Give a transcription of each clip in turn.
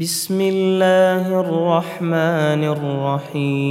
بسم الله الرحمن الرحيم.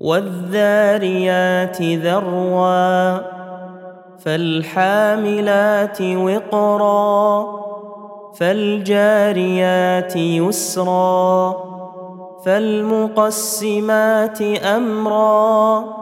والذاريات ذروا فالحاملات وقرا فالجاريات يسرا فالمقسمات أمرا.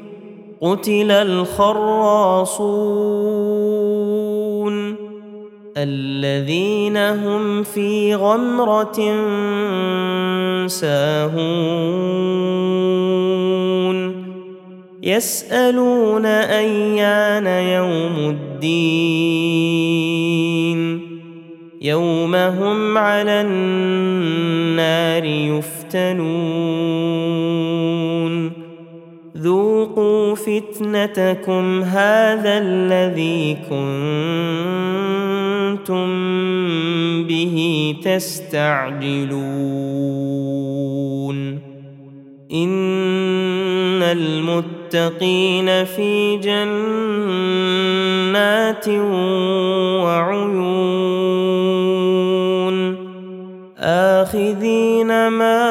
قتل الخراصون الذين هم في غمرة ساهون يسألون أيان يوم الدين يوم هم على النار يفتنون ذوقوا فتنتكم هذا الذي كنتم به تستعجلون ان المتقين في جنات وعيون اخذين ما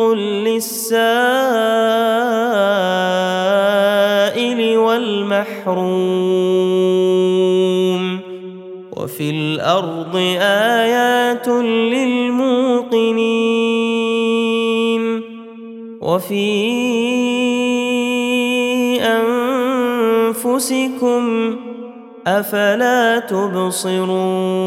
للسائل والمحروم وفي الأرض آيات للموقنين وفي أنفسكم أفلا تبصرون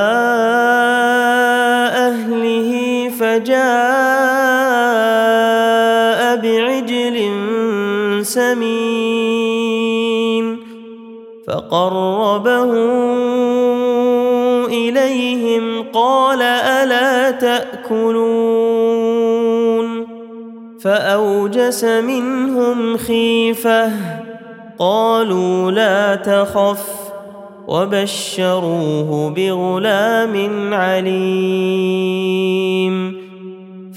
فقربه إليهم قال ألا تأكلون فأوجس منهم خيفة قالوا لا تخف وبشروه بغلام عليم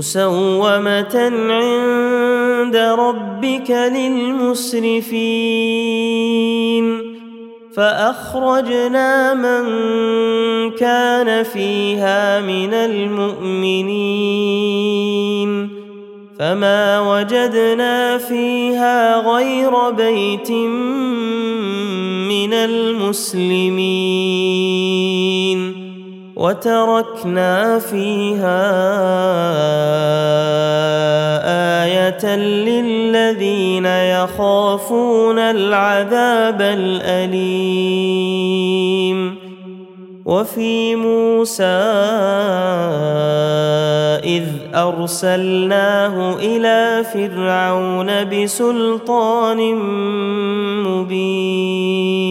مسومة عند ربك للمسرفين. فأخرجنا من كان فيها من المؤمنين. فما وجدنا فيها غير بيت من المسلمين. وتركنا فيها آية للذين يخافون العذاب الأليم. وفي موسى إذ أرسلناه إلى فرعون بسلطان مبين.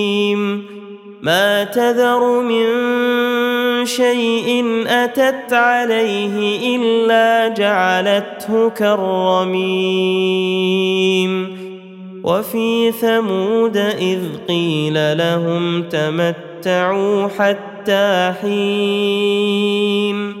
ما تذر من شيء أتت عليه إلا جعلته كالرميم. وفي ثمود إذ قيل لهم تمتعوا حتى حين.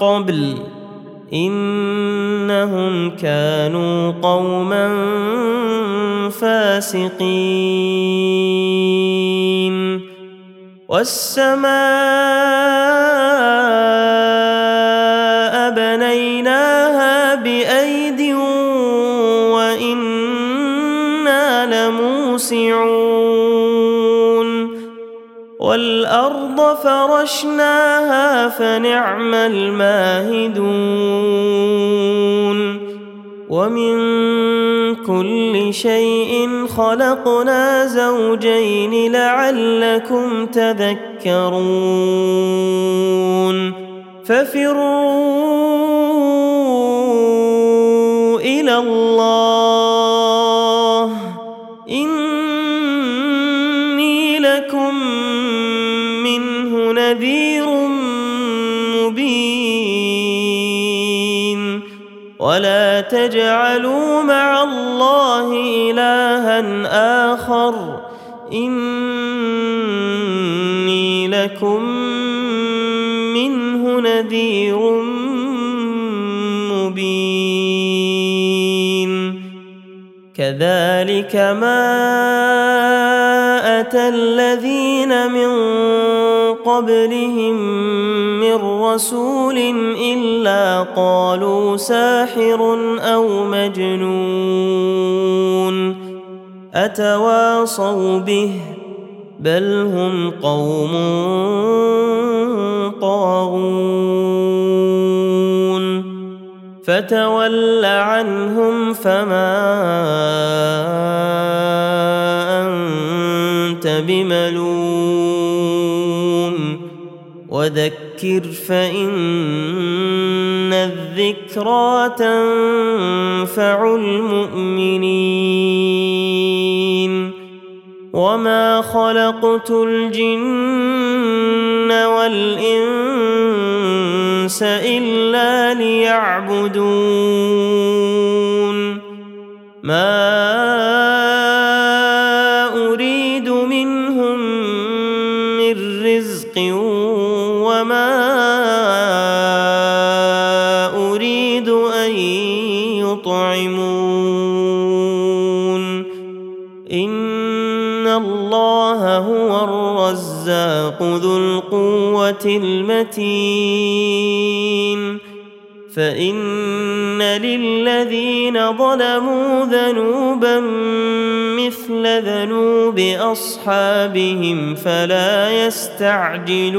قبل إنهم كانوا قوما فاسقين. والسماء بنيناها بايد وأنا لموسعون. فرشناها فنعم الماهدون ومن كل شيء خلقنا زوجين لعلكم تذكرون ففروا إلى الله نذير مبين. ولا تجعلوا مع الله إلها آخر. إني لكم منه نذير مبين. كذلك ما أتى الذين من قبلهم من رسول إلا قالوا ساحر أو مجنون أتواصوا به بل هم قوم طاغون فتول عنهم فما بملوم. وذكر فإن الذكرى تنفع المؤمنين. وما خلقت الجن والإنس إلا ليعبدون. ما يطعمون. إن الله هو الرزاق ذو القوة المتين. فإن للذين ظلموا ذنوبا مثل ذنوب أصحابهم فلا يستعجلون.